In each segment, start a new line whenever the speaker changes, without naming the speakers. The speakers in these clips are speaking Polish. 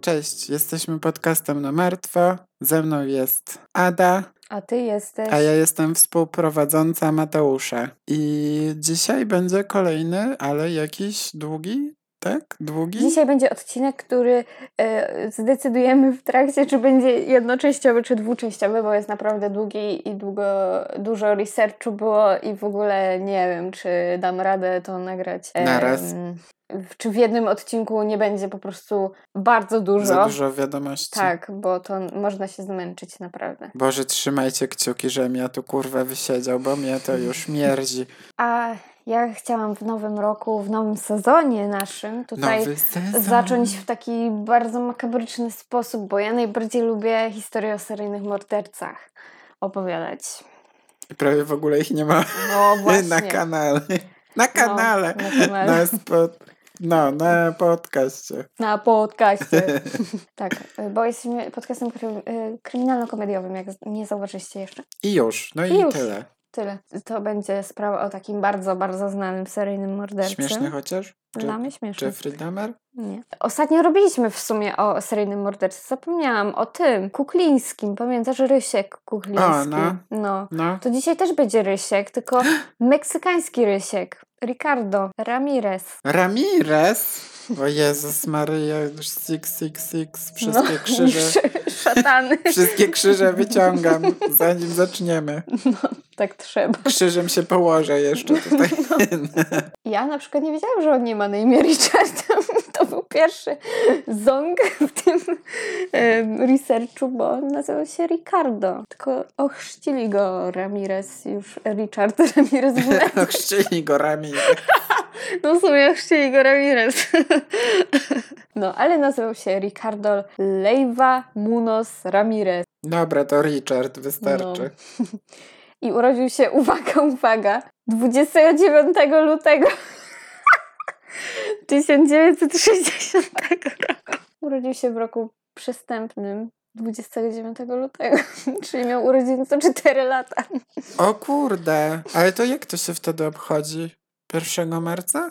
Cześć, jesteśmy podcastem na martwo. Ze mną jest Ada,
A ty jesteś.
a ja jestem współprowadząca Mateusza. I dzisiaj będzie kolejny, ale jakiś długi, tak? Długi?
Dzisiaj będzie odcinek, który e, zdecydujemy w trakcie, czy będzie jednoczęściowy, czy dwuczęściowy, bo jest naprawdę długi i długo, dużo researchu było i w ogóle nie wiem, czy dam radę to nagrać.
Naraz.
w- czy w jednym odcinku nie będzie po prostu bardzo dużo.
Za dużo wiadomości.
Tak, bo to można się zmęczyć naprawdę.
Boże, trzymajcie kciuki, żebym ja tu kurwa wysiedział, bo mnie to już mierdzi.
A ja chciałam w nowym roku, w nowym sezonie naszym tutaj
sezon.
zacząć w taki bardzo makabryczny sposób, bo ja najbardziej lubię historie o seryjnych mordercach opowiadać.
I Prawie w ogóle ich nie ma
No właśnie.
na kanale. Na kanale.
No, na kanale.
Na spo... No, na podcaście.
Na podcaście. tak, bo jesteśmy podcastem krym, y, kryminalno-komediowym, jak nie zauważyliście jeszcze.
I już, no i
I już.
tyle.
Tyle. To będzie sprawa o takim bardzo, bardzo znanym seryjnym mordercy.
Śmieszny chociaż?
Dla mnie śmieszny.
Jeffrey Dahmer?
Nie. Ostatnio robiliśmy w sumie o seryjnym mordercy. Zapomniałam o tym. Kuklińskim. Pamiętasz Rysiek Kukliński?
O, no.
no.
No.
To dzisiaj też będzie Rysiek, tylko meksykański Rysiek. Ricardo Ramirez.
Ramirez? O Jezus Maryja, już six, six, six, wszystkie krzyże.
sz- Szatany.
Wszystkie krzyże wyciągam, zanim zaczniemy.
tak trzeba.
Krzyżem się położę jeszcze tutaj.
Ja na przykład nie wiedziałam, że on nie ma na imię Richard. To był pierwszy ząg w tym researchu, bo on nazywał się Ricardo. Tylko ochrzcili go Ramirez, już Richard Ramirez w
Chrzcili go Ramirez.
No w sumie ochrzcili go Ramirez. No, ale nazywał się Ricardo Leiva Munoz Ramirez.
Dobra, to Richard, wystarczy.
I urodził się, uwaga, uwaga, 29 lutego 1960 roku. Urodził się w roku przystępnym 29 lutego, czyli miał urodziny co 4 lata.
O kurde, ale to jak to się wtedy obchodzi? 1 marca?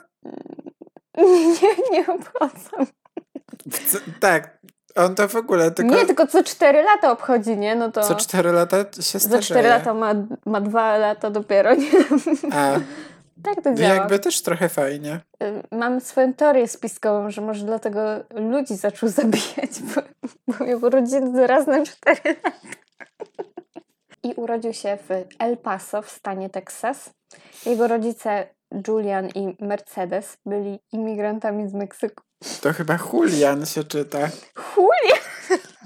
Nie, nie obchodzą.
Co- tak, on to w ogóle tylko,
Nie, tylko co 4 lata obchodzi, nie? No to
co 4 lata się
za
starzeje.
4 lata ma, ma 2 lata dopiero, nie?
A,
Tak to działa.
jakby też trochę fajnie.
Y, Mam swoją teorię spiskową, że może dlatego ludzi zaczął zabijać, bo, bo miał urodziny raz na 4 lata. I urodził się w El Paso w stanie Teksas. Jego rodzice Julian i Mercedes byli imigrantami z Meksyku.
To chyba Julian się czyta.
Julian!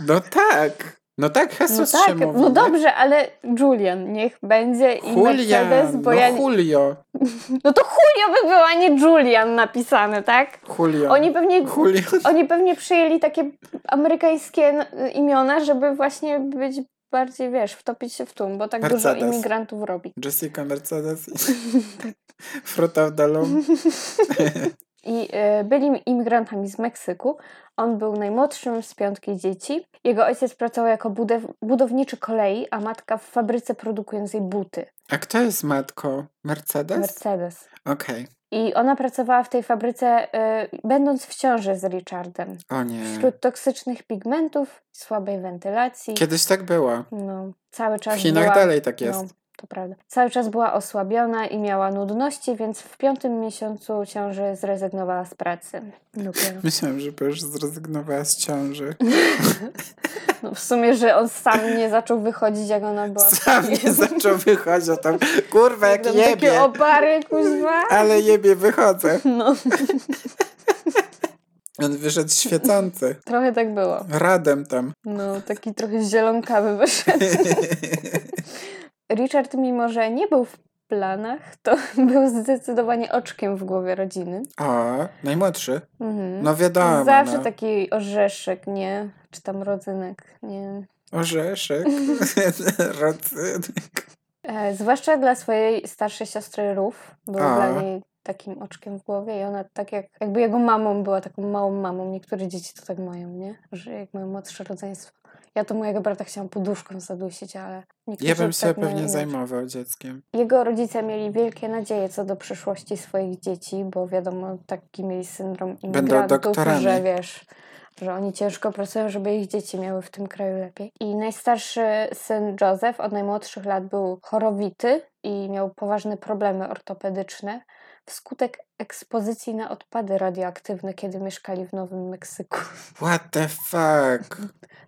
No tak. No tak,
No
Jesus
tak,
się mówi.
no
nie?
dobrze, ale Julian niech będzie i
Julian,
Mercedes, bo
no
ja...
Julio.
No to Julio by był, a nie Julian napisane, tak?
Julio.
Oni pewnie
Julian.
Oni pewnie przyjęli takie amerykańskie imiona, żeby właśnie być bardziej, wiesz, wtopić się w tłum, bo tak dużo
Mercedes.
imigrantów robi.
Jessica Mercedes i Fruta w.
I y, byli imigrantami z Meksyku. On był najmłodszym z piątki dzieci. Jego ojciec pracował jako budowniczy kolei, a matka w fabryce produkującej buty.
A kto jest matką? Mercedes?
Mercedes.
Okej.
I ona pracowała w tej fabryce, y, będąc w ciąży z Richardem.
O nie.
Wśród toksycznych pigmentów, słabej wentylacji.
Kiedyś tak było.
No, cały czas
W Chinach
była...
dalej tak jest.
No, to prawda. Cały czas była osłabiona i miała nudności, więc w piątym miesiącu ciąży zrezygnowała z pracy. Dopiero.
Myślałem, że już zrezygnowała z ciąży.
No, w sumie, że on sam nie zaczął wychodzić, jak ona była.
Sam nie zaczął wychodzić, a tam kurwa jak
Tam Takie
jebie.
opary, kuźwa.
Ale jebie wychodzę.
No,
On wyszedł świecący.
trochę tak było.
Radem tam.
No, taki trochę zielonkawy wyszedł. Richard, mimo że nie był w planach, to był zdecydowanie oczkiem w głowie rodziny.
O, najmłodszy.
Mhm.
No wiadomo.
Zawsze
no.
taki orzeszek, nie? Czy tam rodzynek, nie?
Orzeszek. Rodzynek.
E, zwłaszcza dla swojej starszej siostry Ruf. Był
A.
dla niej takim oczkiem w głowie i ona tak jak, jakby jego mamą była taką małą mamą. Niektóre dzieci to tak mają, nie? Że jak mają młodsze rodzeństwo. Ja to mojego brata chciałam poduszką zadusić, ale niektórzy
Ja bym się
tak
pewnie zajmował dzieckiem.
Jego rodzice mieli wielkie nadzieje co do przyszłości swoich dzieci, bo wiadomo, taki mieli syndrom imigrantów, że wiesz, że oni ciężko pracują, żeby ich dzieci miały w tym kraju lepiej. I najstarszy syn Joseph od najmłodszych lat był chorowity i miał poważne problemy ortopedyczne wskutek ekspozycji na odpady radioaktywne, kiedy mieszkali w Nowym Meksyku.
What the fuck?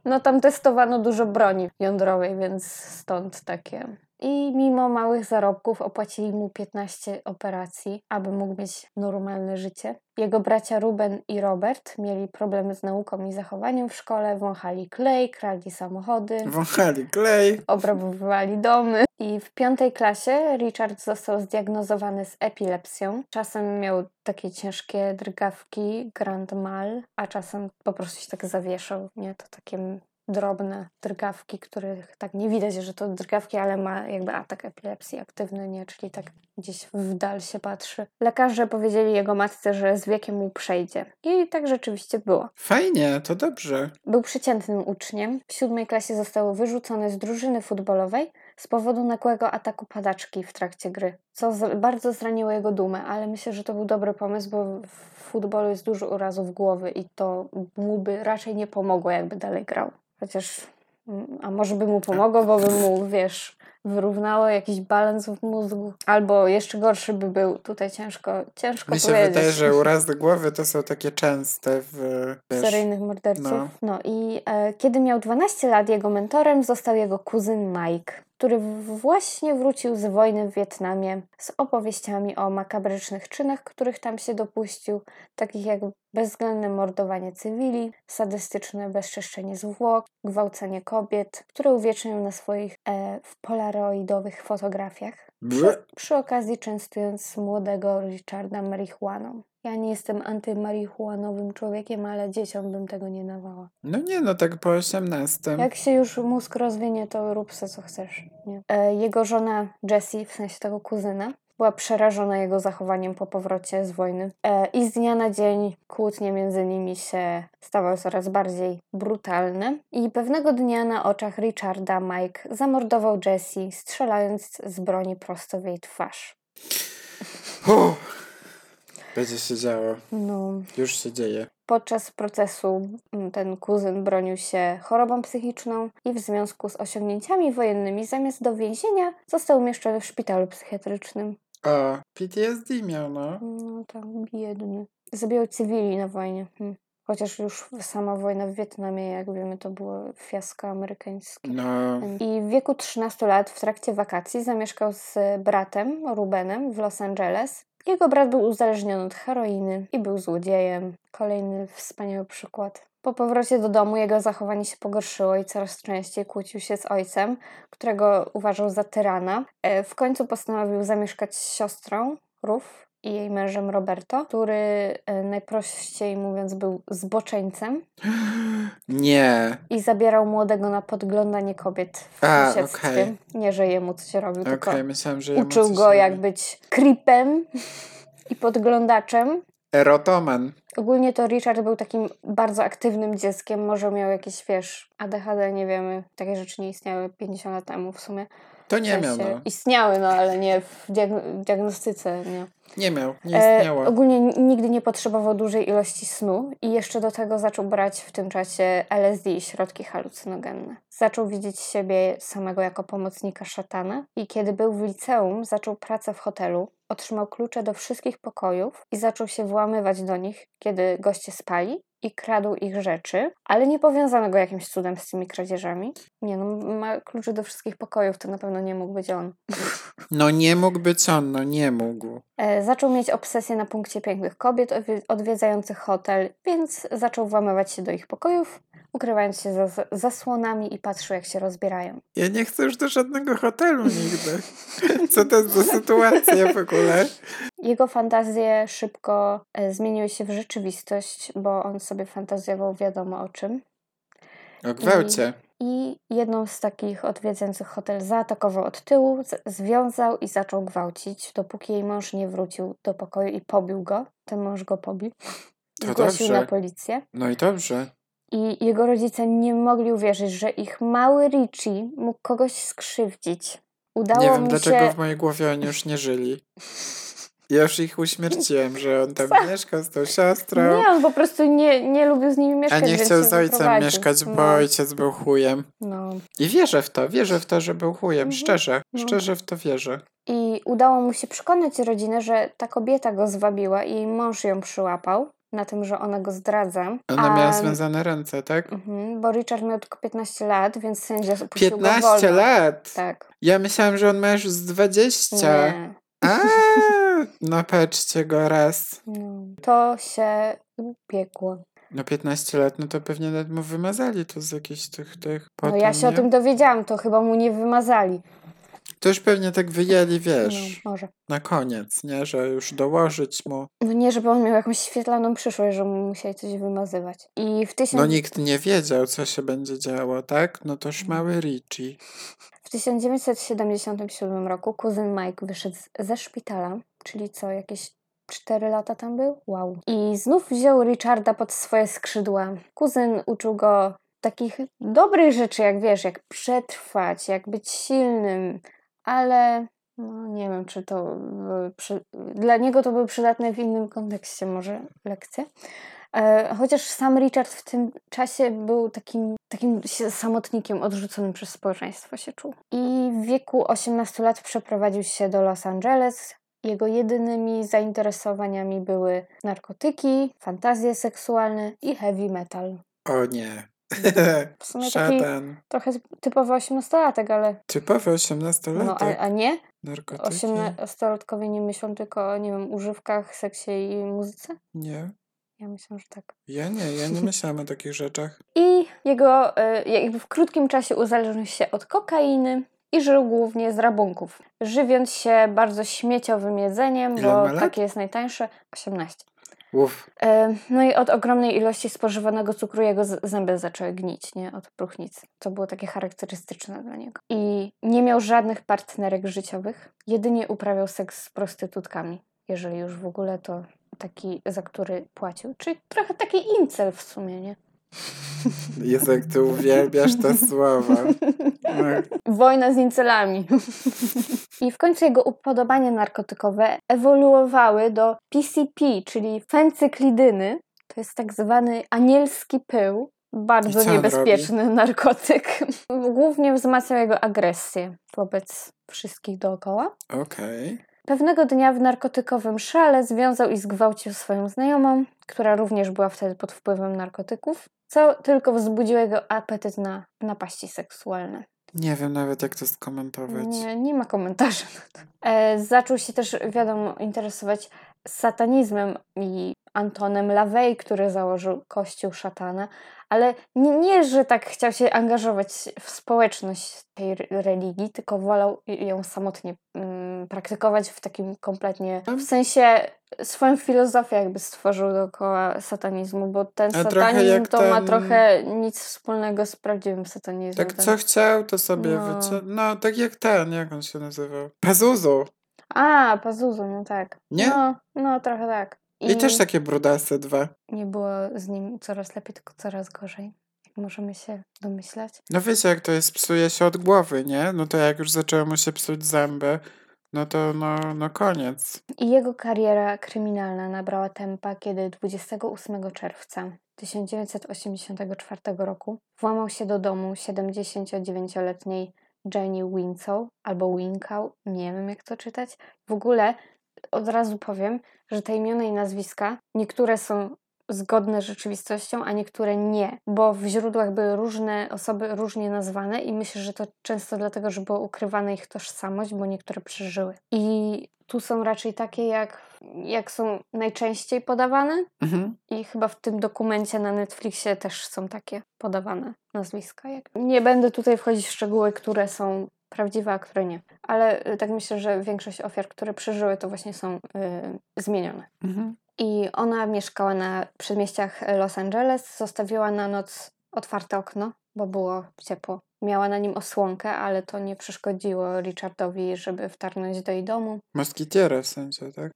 No tam testowano dużo broni jądrowej, więc stąd takie. I mimo małych zarobków opłacili mu 15 operacji, aby mógł mieć normalne życie. Jego bracia Ruben i Robert mieli problemy z nauką i zachowaniem w szkole, wąchali klej, kradli samochody,
Wąchali klej.
obrabowywali domy. I w piątej klasie Richard został zdiagnozowany z epilepsją. Czasem miał takie ciężkie drgawki, grand mal, a czasem po prostu się tak zawieszał. Nie, to takie drobne drgawki, których tak nie widać, że to drgawki, ale ma jakby atak epilepsji aktywny, nie? Czyli tak gdzieś w dal się patrzy. Lekarze powiedzieli jego matce, że z wiekiem mu przejdzie. I tak rzeczywiście było.
Fajnie, to dobrze.
Był przeciętnym uczniem. W siódmej klasie został wyrzucony z drużyny futbolowej z powodu nagłego ataku padaczki w trakcie gry, co z- bardzo zraniło jego dumę, ale myślę, że to był dobry pomysł, bo w futbolu jest dużo urazów głowy i to mu by raczej nie pomogło, jakby dalej grał. Chociaż, mm, a może by mu pomogło, bo by mu, wiesz, wyrównało jakiś balans w mózgu. Albo jeszcze gorszy by był, tutaj ciężko, ciężko
Mi się
powiedzieć.
wydaje, że urazy głowy to są takie częste w wiesz,
seryjnych morderców.
no.
No, i e, kiedy miał 12 lat, jego mentorem został jego kuzyn Mike, który właśnie wrócił z wojny w Wietnamie z opowieściami o makabrycznych czynach, których tam się dopuścił, takich jak bezwzględne mordowanie cywili, sadystyczne bezczeszczenie zwłok, gwałcenie kobiet, które uwiecznił na swoich e, w polaroidowych fotografiach. Przy, przy okazji częstując młodego Richarda marihuaną. Ja nie jestem antymarihuanowym człowiekiem, ale dzieciom bym tego nie dawała.
No nie, no tak po 18.
Jak się już mózg rozwinie, to rób se co chcesz. Nie? E, jego żona Jessie, w sensie tego kuzyna, była przerażona jego zachowaniem po powrocie z wojny. E, I z dnia na dzień kłótnie między nimi się stawały coraz bardziej brutalne. I pewnego dnia na oczach Richarda Mike zamordował Jessie, strzelając z broni prosto w jej twarz.
Uff. Będzie się działo.
No,
Już się dzieje.
Podczas procesu mm, ten kuzyn bronił się chorobą psychiczną i w związku z osiągnięciami wojennymi zamiast do więzienia został umieszczony w szpitalu psychiatrycznym.
O, PTSD miał, no.
No tak, biedny. Zabijał cywili na wojnie. Hm. Chociaż już sama wojna w Wietnamie, jak wiemy, to było fiasko amerykańskie.
No,
I w wieku 13 lat w trakcie wakacji zamieszkał z bratem Rubenem w Los Angeles. Jego brat był uzależniony od heroiny i był złodziejem. Kolejny wspaniały przykład. Po powrocie do domu jego zachowanie się pogorszyło i coraz częściej kłócił się z ojcem, którego uważał za tyrana. E, W końcu postanowił zamieszkać z siostrą Ruf i jej mężem Roberto, który e, najprościej mówiąc był zboczeńcem
nie.
i zabierał młodego na podglądanie kobiet w
A,
sąsiedztwie.
okej.
Nie, że jemu coś robił,
Okej,
tylko
myślałam, że
uczył go
robi.
jak być creepem i podglądaczem.
Erotoman.
Ogólnie to Richard był takim bardzo aktywnym dzieckiem. Może miał jakieś, wiesz, ADHD, nie wiemy. Takie rzeczy nie istniały 50 lat temu w sumie.
To nie miał, no.
Istniały, no ale nie w diagn- diagnostyce, nie.
Nie miał, nie
E,
istniało.
ogólnie n- nigdy nie potrzebował dużej ilości snu i jeszcze do tego zaczął brać w tym czasie LSD i środki halucynogenne. Zaczął widzieć siebie samego jako pomocnika szatana i kiedy był w liceum, zaczął pracę w hotelu, otrzymał klucze do wszystkich pokojów i zaczął się włamywać do nich, kiedy goście spali i kradł ich rzeczy, ale nie powiązano go jakimś cudem z tymi kradzieżami. Nie no, ma klucze do wszystkich pokojów, to na pewno nie mógł być on.
No nie mógł być on, no nie mógł.
E, Zaczął mieć obsesję na punkcie pięknych kobiet odwi- odwiedzających hotel, więc zaczął włamywać się do ich pokojów, ukrywając się za za zasłonami i patrzył, jak się rozbierają.
Ja nie chcę już do żadnego hotelu nigdy. Co to jest za sytuacja w ogóle?
Jego fantazje szybko e, zmieniły się w rzeczywistość, bo on sobie fantazjował wiadomo o czym.
O gwałcie.
i jedną z takich odwiedzających hotel zaatakował od tyłu, związał i zaczął gwałcić, dopóki jej mąż nie wrócił do pokoju i pobił go. Ten mąż go pobił.
To
Zgłosił
dobrze.
na policję.
No i dobrze.
I jego rodzice nie mogli uwierzyć, że ich mały Richie mógł kogoś skrzywdzić. Udało
nie wiem,
mu
dlaczego
się...
w mojej głowie oni już nie żyli. Ja już ich uśmierciłem, że on tam mieszkał z tą siostrą.
Nie, on po prostu nie, nie lubił z nimi
A
mieszkać.
nie
więc
chciał z ojcem mieszkać, bo
no,
ojciec był chujem.
no.
I wierzę w to, wierzę w to, że był chujem.
Mhm.
Szczerze,
No.
szczerze w to wierzę.
I udało mu się przekonać rodzinę, że ta kobieta go zwabiła i jej mąż ją przyłapał na tym, że ona go zdradza.
Ona miała związane ręce, tak?
Mhm, bo Richard miał tylko 15 lat, więc sędzia puścił go
15
wolno.
lat!
Tak.
Ja myślałam, że on ma już z 20.
Nie.
A, no patrzcie go raz.
No. To się upiekło.
No 15 lat, no to pewnie mu wymazali to z jakichś tych, tych
No
potem,
ja się o
nie?
tym dowiedziałam, to chyba mu nie wymazali.
Już pewnie tak wyjęli, wiesz,
No, może.
na koniec, nie? Że już dołożyć mu.
No nie, żeby on miał jakąś świetlaną przyszłość, że mu musieli coś wymazywać. I w, tysiąc...
No nikt nie wiedział, co się będzie działo, tak? No toż mały Richie.
w 1977 roku kuzyn Mike wyszedł ze szpitala, czyli co, jakieś 4 lata tam był? Wow. I znów wziął Richarda pod swoje skrzydła. Kuzyn uczył go takich dobrych rzeczy, jak wiesz, jak przetrwać, jak być silnym, ale no nie wiem, czy to przy... dla niego to były przydatne w innym kontekście może lekcje. E, Chociaż sam Richard w tym czasie był takim, takim samotnikiem odrzuconym przez społeczeństwo się czuł. I w wieku 18 lat przeprowadził się do Los Angeles. Jego jedynymi zainteresowaniami były narkotyki, fantazje seksualne i heavy metal.
O nie.
W sumie taki
Szatan.
trochę typowy 18-latek, ale
Typowy 18-latek.
no, a, a nie?
Narkotyki?
18-latkowie nie myślą tylko o, nie wiem, używkach, seksie i muzyce?
Nie.
Ja myślę, że tak.
Ja nie, ja nie myślałam o takich rzeczach.
I jego e, jakby w krótkim czasie uzależnił się od kokainy i żył głównie z rabunków, żywiąc się bardzo śmieciowym jedzeniem,
Ile
bo takie jest najtańsze 18.
Uf.
E, No i od ogromnej ilości spożywanego cukru jego zęby zaczęły gnić, nie? Od próchnicy. To było takie charakterystyczne dla niego. I nie miał żadnych partnerek życiowych, jedynie uprawiał seks z prostytutkami. Jeżeli już w ogóle, to taki, za który płacił. Czyli trochę taki incel w sumie, nie?
Jezu, jak ty uwielbiasz te słowa. No,
Wojna z incelami. I w końcu jego upodobania narkotykowe ewoluowały do PCP, czyli fencyklidyny. To jest tak zwany anielski pył. Bardzo niebezpieczny narkotyk. Głównie wzmacniał jego agresję wobec wszystkich dookoła.
Okej.
Pewnego dnia w narkotykowym szale związał i zgwałcił swoją znajomą, która również była wtedy pod wpływem narkotyków, co tylko wzbudziło jego apetyt na napaści seksualne.
Nie wiem nawet, jak to skomentować.
Nie, nie ma komentarzy na to. E, zaczął się też, wiadomo, interesować satanizmem i Antonem LaVey, który założył Kościół Szatana, ale nie, nie, że tak chciał się angażować w społeczność tej re- religii, tylko wolał ją samotnie mm, praktykować w takim kompletnie, w sensie swoją filozofię jakby stworzył dookoła satanizmu, bo ten
A
satanizm to ma
ten-
trochę nic wspólnego z prawdziwym satanizmem.
Tak
Ten-
co chciał, to sobie
No.
wycie... No, tak jak ten, jak on się nazywał? Pazuzu.
A, Pazuzu, no tak.
Nie?
No, no trochę tak.
I, też takie brudasy dwa.
nie było z nim coraz lepiej, tylko coraz gorzej. Możemy się domyślać.
No wiecie, jak to jest, psuje się od głowy, nie? No to jak już zaczęły mu się psuć zęby, no to no, no koniec.
I jego kariera kryminalna nabrała tempa, kiedy 28 czerwca 1984 roku włamał się do domu 79-letniej Jenny Winslow albo Winkau, nie wiem jak to czytać. W ogóle od razu powiem, że te imiona i nazwiska niektóre są zgodne z rzeczywistością, a niektóre nie, bo w źródłach były różne osoby różnie nazwane i myślę, że to często dlatego, że była ukrywana ich tożsamość, bo niektóre przeżyły. I tu są raczej takie, jak, jak są najczęściej podawane
Mhm.
i chyba w tym dokumencie na Netflixie też są takie podawane nazwiska. Jak... Nie będę tutaj wchodzić w szczegóły, które są prawdziwe, a które nie. Ale y, tak myślę, że większość ofiar, które przeżyły, to właśnie są y, zmienione.
Mhm.
I ona mieszkała na przedmieściach Los Angeles, zostawiła na noc otwarte okno bo było ciepło. Miała na nim osłonkę, ale to nie przeszkodziło Richardowi, żeby wtargnąć do jej domu.
Moskitierę w sensie, tak?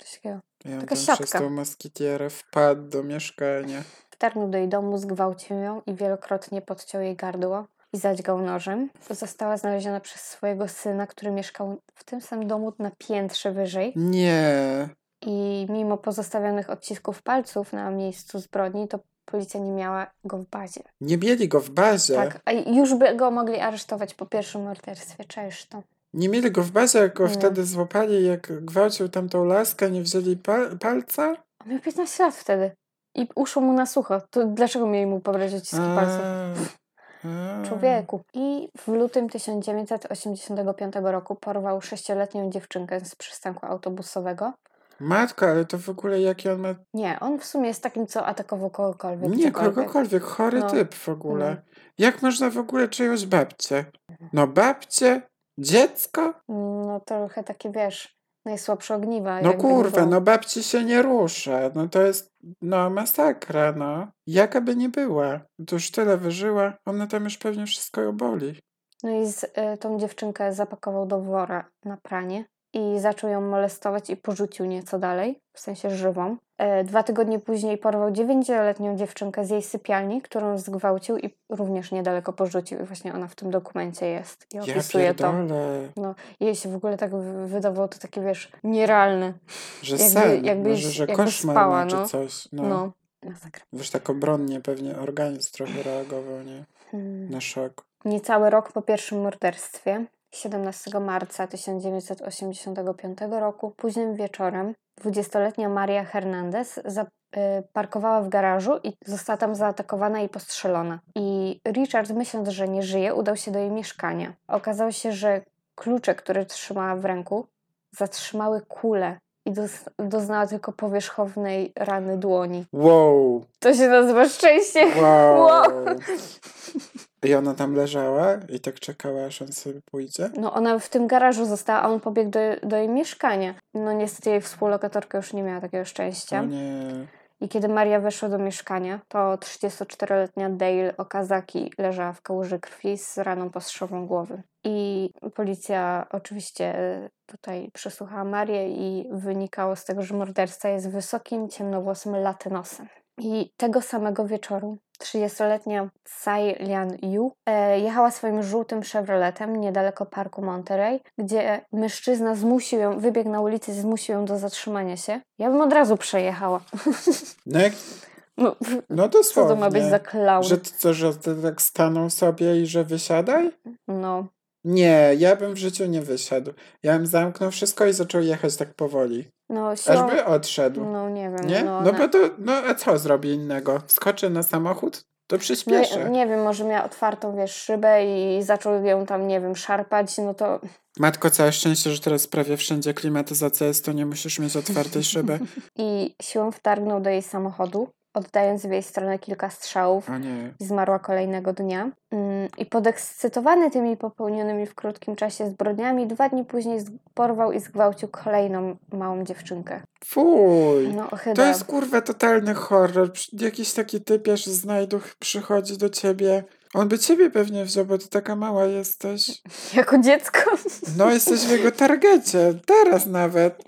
Coś takiego.
Ja
Taka
tam przez
siatka.
tą moskitierę wpadł do mieszkania.
Wtargnął do jej domu, zgwałcił ją i wielokrotnie podciął jej gardło i zadźgał nożem. Została znaleziona przez swojego syna, który mieszkał w tym samym domu na piętrze wyżej.
Nie.
I mimo pozostawionych odcisków palców na miejscu zbrodni, to policja nie miała go w bazie.
Nie mieli go w bazie.
Tak, a już by go mogli aresztować po pierwszym morderstwie. Czaisz to?
Nie mieli go w bazie, jak go
Nie.
wtedy złapali, jak gwałcił tamtą laskę, nie wzięli pa- palca?
On miał 15 lat wtedy. I uszło mu na sucho. To dlaczego mieli mu pobrać odciski palców?
A, a.
Człowieku. I w lutym 1985 roku porwał sześcioletnią dziewczynkę z przystanku autobusowego.
Matko, ale to w ogóle jaki on ma...
Nie, on w sumie jest takim, co atakował kogokolwiek.
Nie,
cokolwiek.
kogokolwiek, chory
No.
typ w ogóle.
No.
Jak można w ogóle czyjąś babcię? No babcie? Dziecko?
No trochę takie, wiesz, najsłabsze ogniwa.
No kurwa, no babci się nie rusza. No to jest, no masakra, no. Jaka by nie była. To już tyle wyżyła, ona tam już pewnie wszystko ją boli.
No i z, y, tą dziewczynkę zapakował do wora na pranie i zaczął ją molestować i porzucił nieco dalej, w sensie żywą. E, dwa tygodnie później porwał dziewięcioletnią dziewczynkę z jej sypialni, którą zgwałcił i również niedaleko porzucił. I właśnie ona w tym dokumencie jest i
Ja
opisuje to.
pierdolę,
Jej się w ogóle tak wy- wydawało to takie, wiesz, nierealne.
że
Jakby-
sen, może, że
jakby
koszmar
spała,
ma, czy
no.
coś. No.
No. Masakra.
Wiesz, tak obronnie pewnie organizm trochę reagował, nie?
Hmm.
Na szok.
Niecały rok po pierwszym morderstwie, 17 marca 1985 roku, późnym wieczorem, 20-letnia Maria Hernandez za, y, w garażu i została tam zaatakowana i postrzelona. I Richard, myśląc, że nie żyje, udał się do jej mieszkania. Okazało się, że klucze, które trzymała w ręku, zatrzymały kulę i doznała tylko powierzchownej rany dłoni.
Wow,
To się nazywa szczęście.
wow.
Wow.
I ona tam leżała i tak czekała, aż on sobie pójdzie?
No ona w tym garażu została, a on pobiegł do, do jej mieszkania. No niestety jej współlokatorka już nie miała takiego szczęścia.
O nie.
I kiedy Maria weszła do mieszkania, to 34-letnia Dale Okazaki leżała w kałuży krwi z raną postrzałową głowy. I policja oczywiście e, tutaj przesłuchała Marię i wynikało z tego, że morderca jest wysokim, ciemnowłosym latynosem. I tego samego wieczoru 30-letnia Tsai Lian Yu e, jechała swoim żółtym Chevroletem niedaleko parku Monterey, gdzie mężczyzna zmusił ją, wybiegł na ulicę i zmusił ją do zatrzymania się. Ja bym od razu przejechała.
No, jak,
No,
no
co
dosłownie.
to ma być za klaun?
Że to co, że tak stanął sobie i że wysiadaj?
No,
Nie, ja bym w życiu nie wysiadł. Ja bym zamknął wszystko i zaczął jechać tak powoli.
No siłą...
Aż by odszedł.
No nie wiem.
Nie?
No,
No bo to, no a co zrobi innego? Wskoczy na samochód? To przyspieszy.
nie wiem, może miała otwartą, wiesz, szybę i zaczął ją tam, nie wiem, szarpać, no to
Matko, całe szczęście, że teraz prawie wszędzie klimatyzacja jest, to nie musisz mieć otwartej szyby.
i siłą wtargnął do jej samochodu, oddając w jej stronę kilka strzałów. Zmarła kolejnego dnia. Mm, I podekscytowany tymi popełnionymi w krótkim czasie zbrodniami, dwa dni później porwał i zgwałcił kolejną małą dziewczynkę.
Fuj.
No, chyba.
To jest kurwa totalny horror. Jakiś taki typiarz znajduch przychodzi do ciebie. On by ciebie pewnie wziął, bo ty taka mała jesteś.
Jako dziecko.
No, jesteś w jego targecie. Teraz nawet.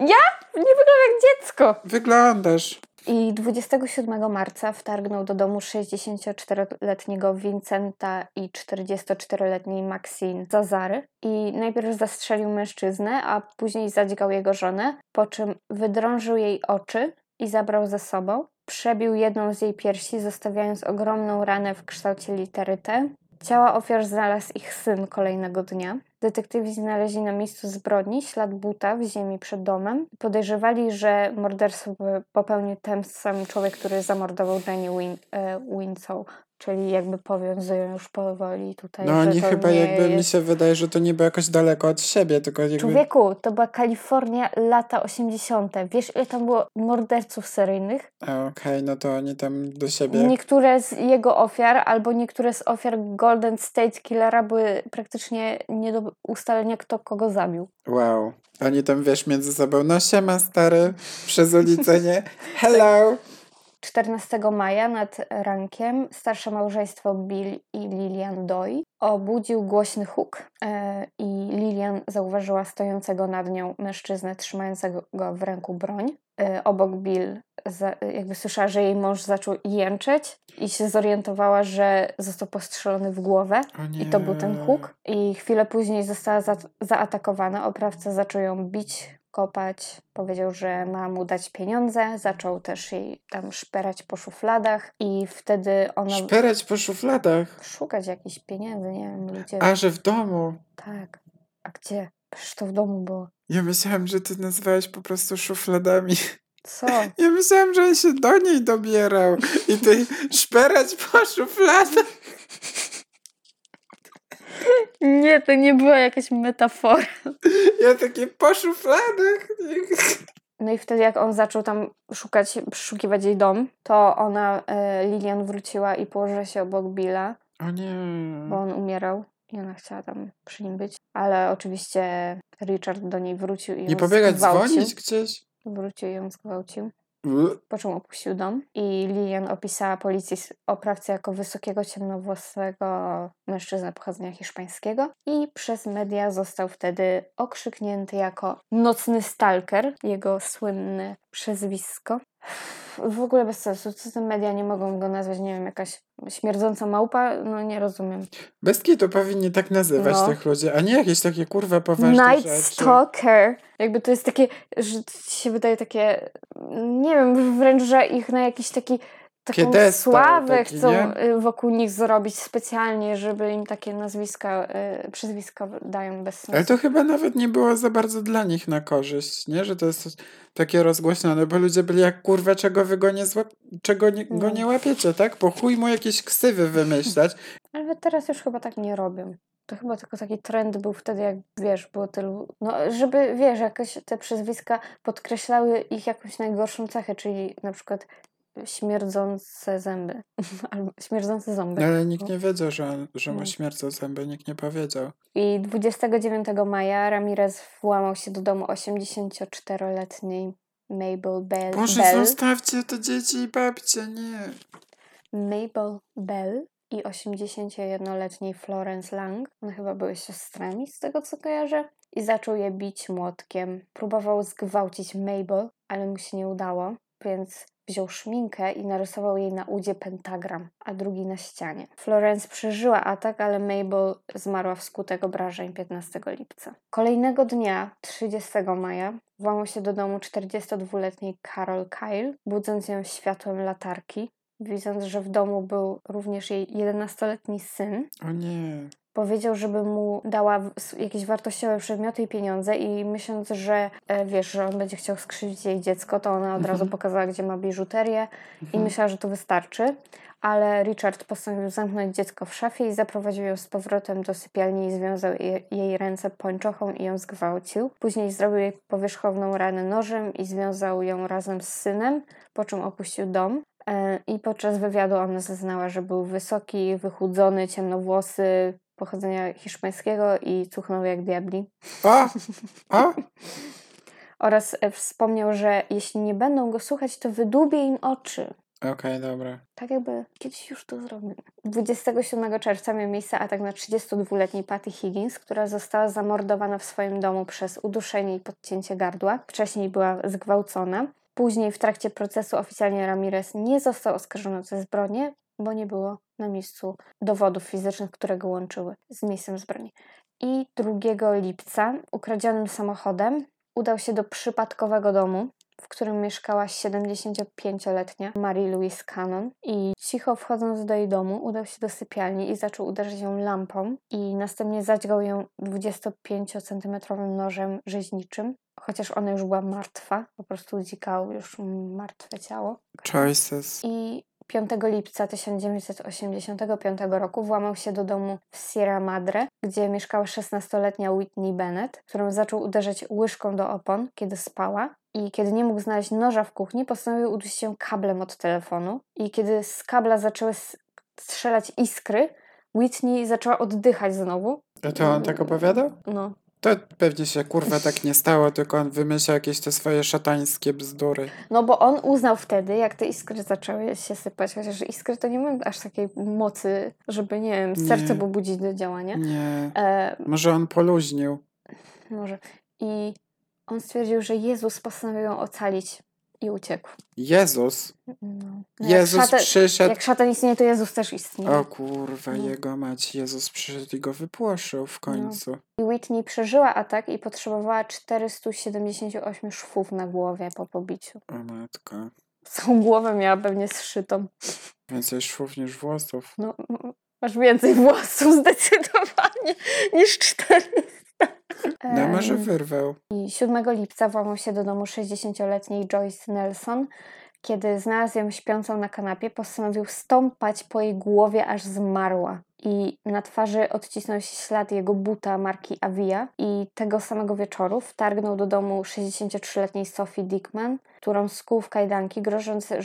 Nie wygląda jak dziecko.
Wyglądasz.
I 27 marca wtargnął do domu 64-letniego Vincenta i 44-letniej Maxine Zazary i najpierw zastrzelił mężczyznę, a później zadźgał jego żonę, po czym wydrążył jej oczy i zabrał ze sobą. Przebił jedną z jej piersi, zostawiając ogromną ranę w kształcie litery T. Ciała ofiar znalazł ich syn kolejnego dnia. Detektywi znaleźli na miejscu zbrodni ślad buta w ziemi przed domem. Podejrzewali, że morderstwo po- popełnił ten sam człowiek, który zamordował Danny Win, e, czyli jakby powiązują już powoli tutaj,
No oni chyba
nie
jakby mi
jest...
się wydaje, że to niby jakoś daleko od siebie, tylko jakby...
Człowieku, to była Kalifornia lata 80. Wiesz, ile tam było morderców seryjnych?
A, Okej, no to oni tam do siebie...
Niektóre z jego ofiar, albo niektóre z ofiar Golden State Killera były praktycznie nie do ustalenia, kto kogo zabił.
Wow. Oni tam, wiesz, między sobą, no siema stary, przez ulicę, nie? Hello!
14 maja nad rankiem starsze małżeństwo Bill i Lilian Doy obudził głośny huk e, i Lilian zauważyła stojącego nad nią mężczyznę trzymającego w ręku broń. E, obok Bill za, jakby słyszała, że jej mąż zaczął jęczeć i się zorientowała, że został postrzelony w głowę i to był ten huk. I chwilę później została za, zaatakowana. Oprawca zaczął ją bić kopać. Powiedział, że ma mu dać pieniądze. Zaczął też jej tam szperać po szufladach i wtedy ona...
Szperać po szufladach?
Szukać jakichś pieniędzy, nie wiem, ludzie...
A, że w domu?
Tak. A gdzie? Przecież to w domu było.
Ja myślałam, że ty nazywałeś po prostu szufladami.
Co?
Ja myślałam, że on się do niej dobierał i ty szperać po szufladach.
Nie, to nie była jakaś metafora.
Ja takie po szufladach.
No i wtedy jak on zaczął tam szukać, przeszukiwać jej dom, to ona, e, Lilian wróciła i położyła się obok Billa.
O nie.
Bo on umierał i ona chciała tam przy nim być. Ale oczywiście Richard do niej wrócił i ją
Nie pobiegać dzwonić gdzieś?
Wrócił i ją zgwałcił. Po czym opuścił dom i Lilian opisała policji oprawcę jako wysokiego, ciemnowłosego mężczyznę pochodzenia hiszpańskiego i przez media został wtedy okrzyknięty jako nocny stalker, jego słynne przezwisko. W ogóle bez sensu, co te media nie mogą go nazwać, nie wiem, jakaś śmierdząca małpa, no nie rozumiem.
Bez to powinni tak nazywać no. tych ludzi, a nie jakieś takie kurwa poważne
Night rzeczy. Stalker. Jakby to jest takie, że się wydaje takie, nie wiem, wręcz, że ich na jakiś taki taką sławę taki, chcą nie? Y, wokół nich zrobić specjalnie, żeby im takie nazwiska, y, przyzwiska dają bez sensu.
Ale to chyba nawet nie było za bardzo dla nich na korzyść, nie? Że to jest takie rozgłośnione, bo ludzie byli jak kurwa, czego wy go nie, złap... czego nie, go nie łapiecie, tak? Po chuj mu jakieś ksywy wymyślać.
Ale teraz już chyba tak nie robią. To chyba tylko taki trend był wtedy, jak wiesz, było tylu. No, żeby wiesz, jakoś te przezwiska podkreślały ich jakąś najgorszą cechę, czyli na przykład śmierdzące zęby. Albo śmierdzące ząby.
Ale nikt nie wiedział, że, że ma śmierdzą zęby, nikt nie powiedział.
I 29 maja Ramirez włamał się do domu 84-letniej Mabel Bell.
Boże, Bell. zostawcie te dzieci i babcie, nie.
Mabel Bell i 81-letniej Florence Lang. One chyba były siostrami, z tego co kojarzę. I zaczął je bić młotkiem. Próbował zgwałcić Mabel, ale mu się nie udało, więc wziął szminkę i narysował jej na udzie pentagram, a drugi na ścianie. Florence przeżyła atak, ale Mabel zmarła wskutek obrażeń 15 lipca. Kolejnego dnia, 30 maja, włamał się do domu 42-letniej Carol Kyle, budząc ją światłem latarki. Widząc, że w domu był również jej 11-letni syn.
O nie
powiedział, żeby mu dała jakieś wartościowe przedmioty i pieniądze i myśląc, że e, wiesz, że on będzie chciał skrzywdzić jej dziecko, to ona od mhm. razu pokazała, gdzie ma biżuterię mhm. i myślała, że to wystarczy. Ale Richard postanowił zamknąć dziecko w szafie i zaprowadził ją z powrotem do sypialni i związał jej, jej ręce pończochą i ją zgwałcił. Później zrobił jej powierzchowną ranę nożem i związał ją razem z synem, po czym opuścił dom. E, I podczas wywiadu ona zeznała, że był wysoki, wychudzony, ciemnowłosy, pochodzenia hiszpańskiego i cuchnął jak diabli.
A? A?
Oraz e, wspomniał, że jeśli nie będą go słuchać, to wydłubię im oczy.
Okej, okay, dobra.
Tak jakby kiedyś już to zrobił. 27 czerwca miał miejsce atak na 32-letniej Patty Higgins, która została zamordowana w swoim domu przez uduszenie i podcięcie gardła. Wcześniej była zgwałcona. Później w trakcie procesu oficjalnie Ramirez nie został oskarżony o zbrodnię, bo nie było na miejscu dowodów fizycznych, które go łączyły z miejscem zbrodni. I 2 lipca ukradzionym samochodem udał się do przypadkowego domu, w którym mieszkała 75-letnia Mary Louise Cannon i cicho wchodząc do jej domu udał się do sypialni i zaczął uderzyć ją lampą i następnie zadźgał ją 25-centymetrowym nożem rzeźniczym, chociaż ona już była martwa, po prostu dzikało już martwe ciało.
Choices.
I 5 lipca 1985 roku włamał się do domu w Sierra Madre, gdzie mieszkała 16-letnia Whitney Bennett, którą zaczął uderzać łyżką do opon, kiedy spała. I kiedy nie mógł znaleźć noża w kuchni, postanowił udusić się kablem od telefonu. I kiedy z kabla zaczęły strzelać iskry, Whitney zaczęła oddychać znowu.
A to on tak opowiadał?
No.
To pewnie się kurwa tak nie stało, tylko on wymyślał jakieś te swoje szatańskie bzdury.
No bo on uznał wtedy, jak te iskry zaczęły się sypać, chociaż iskry to nie mają aż takiej mocy, żeby, nie wiem, serce
Nie.
pobudzić do działania.
Nie.
E,
Może on poluźnił.
może. I on stwierdził, że Jezus postanowił ją ocalić i uciekł.
Jezus.
No. Jak
Jezus
szatan-
przyszedł.
Jak szatan istnieje, to Jezus też istnieje.
O kurwa,
No.
jego mać. Jezus przyszedł i go wypłoszył w końcu.
I Whitney przeżyła atak i potrzebowała 478 szwów na głowie po pobiciu.
O matko.
Całą głowę miała pewnie zszytą.
Więcej szwów niż włosów.
No, masz więcej włosów zdecydowanie niż 400.
No może
Em,
wyrwał.
I 7 lipca włamał się do domu 60-letniej Joyce Nelson. Kiedy znalazł ją śpiącą na kanapie, postanowił stąpać po jej głowie, aż zmarła. I na twarzy odcisnął się ślad jego buta marki Avia. I tego samego wieczoru wtargnął do domu 63-letniej Sophie Dickman, którą skuł w kajdanki, grożąc e,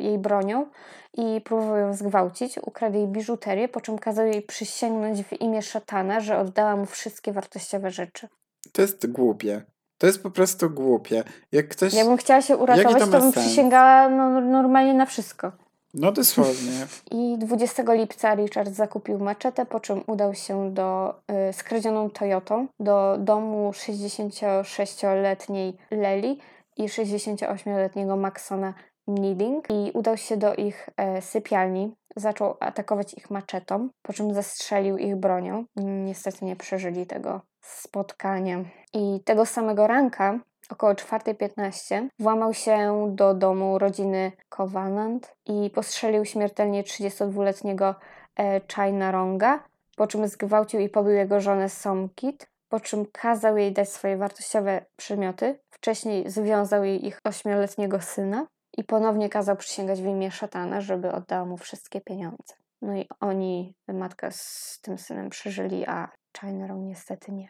jej bronią i próbował ją zgwałcić. Ukradł jej biżuterię, po czym kazał jej przysięgnąć w imię szatana, że oddała mu wszystkie wartościowe rzeczy.
To jest głupie. To jest po prostu głupie. Jak ktoś...
Jakbym chciała się uratować,
to
to, bym
sens?
przysięgała no, normalnie na wszystko.
No dosłownie.
I 20 lipca Richard zakupił maczetę, po czym udał się do y, skradzioną Toyotą do domu 66-letniej Leli i 68-letniego Maxona Needing i udał się do ich e, sypialni. Zaczął atakować ich maczetą, po czym zastrzelił ich bronią. Niestety nie przeżyli tego spotkania. I tego samego ranka około 4.15 włamał się do domu rodziny Covenant i postrzelił śmiertelnie 32-letniego e, China Ronga, po czym zgwałcił i pobił jego żonę Somkit, po czym kazał jej dać swoje wartościowe przedmioty. Wcześniej związał jej ich 8-letniego syna i ponownie kazał przysięgać w imię szatana, żeby oddała mu wszystkie pieniądze. No i oni, matka z tym synem przeżyli, a China Rong niestety nie.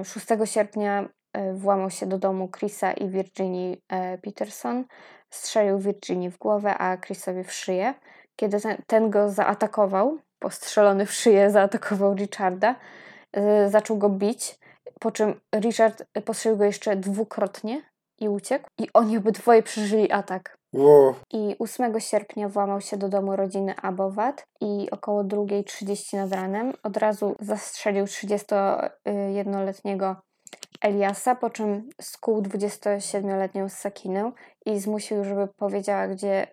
Y, 6 sierpnia e, włamał się do domu Chrisa i Virginii e, Peterson. Strzelił Virginii w głowę, a Chrisowi w szyję. Kiedy ten, ten go zaatakował, postrzelony w szyję, zaatakował Richarda, e, zaczął go bić, po czym Richard postrzelił go jeszcze dwukrotnie i uciekł. I oni obydwoje przeżyli atak.
Wow.
I 8 sierpnia włamał się do domu rodziny Abowat i około 2.30 nad ranem od razu zastrzelił 31-letniego Eliasa, po czym skuł 27-letnią Sakinę i zmusił, żeby powiedziała, gdzie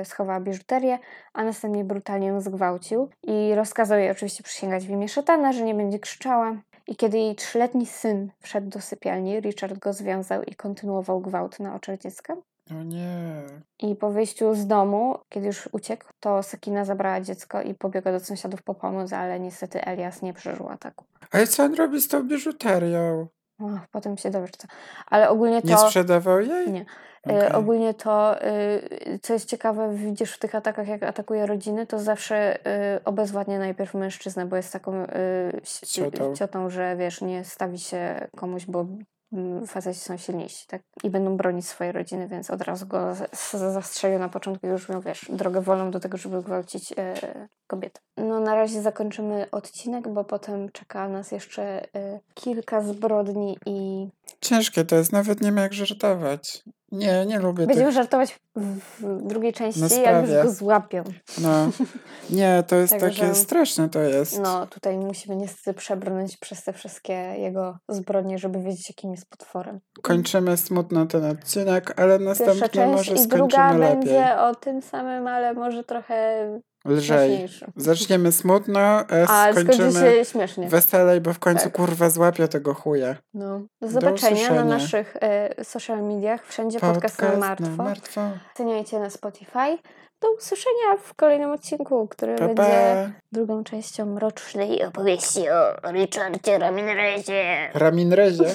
y, schowała biżuterię, a następnie brutalnie ją zgwałcił i rozkazał jej oczywiście przysięgać w imię szatana, że nie będzie krzyczała. I kiedy jej trzyletni syn wszedł do sypialni, Richard go związał i kontynuował gwałt na oczach dziecka.
No nie.
I po wyjściu z domu, kiedy już uciekł, to Sakina zabrała dziecko i pobiegła do sąsiadów po pomoc, ale niestety Elias nie przeżył ataku.
Ale co on robi z tą biżuterią?
O, potem się dowiesz co. Ale ogólnie to...
Nie sprzedawał jej?
Nie.
Okej.
Y, ogólnie to, y, co jest ciekawe, widzisz w tych atakach, jak atakuje rodziny, to zawsze y, obezwładnia najpierw mężczyznę, bo jest taką
Ciotą.
ciotą, że wiesz, nie stawi się komuś, bo faceci są silniejsi, tak? I będą bronić swojej rodziny, więc od razu go zastrzelił na początku już miał, wiesz, drogę wolną do tego, żeby gwałcić e, kobietę. No na razie zakończymy odcinek, bo potem czeka nas jeszcze e, kilka zbrodni i
Ciężkie to jest, nawet nie wiem jak żartować. Nie, nie lubię
będziemy
tych...
żartować w drugiej części,
Na
jak już go złapią.
No. Nie, to jest
Także-
takie straszne to jest.
No, tutaj musimy niestety przebrnąć przez te wszystkie jego zbrodnie, żeby wiedzieć, jakim jest potworem.
Kończymy smutno ten odcinek, ale
Pierwsza
następny
część
może
i druga
lepiej.
będzie o tym samym, ale może trochę
Lżej. Zaczniemy smutno, a
A skończy
skończymy
się śmiesznie.
weselej, bo w końcu
Tak.
kurwa złapie tego chuja.
No. Do
Do
zobaczenia na
usłyszenia.
naszych e, social mediach. Wszędzie podcast, na martwo.
martwo.
Oceniajcie na Spotify. Do usłyszenia w kolejnym odcinku, który
Pa,
będzie
pa.
drugą częścią mrocznej opowieści o Richardzie Ramirezie.
Raminrezie.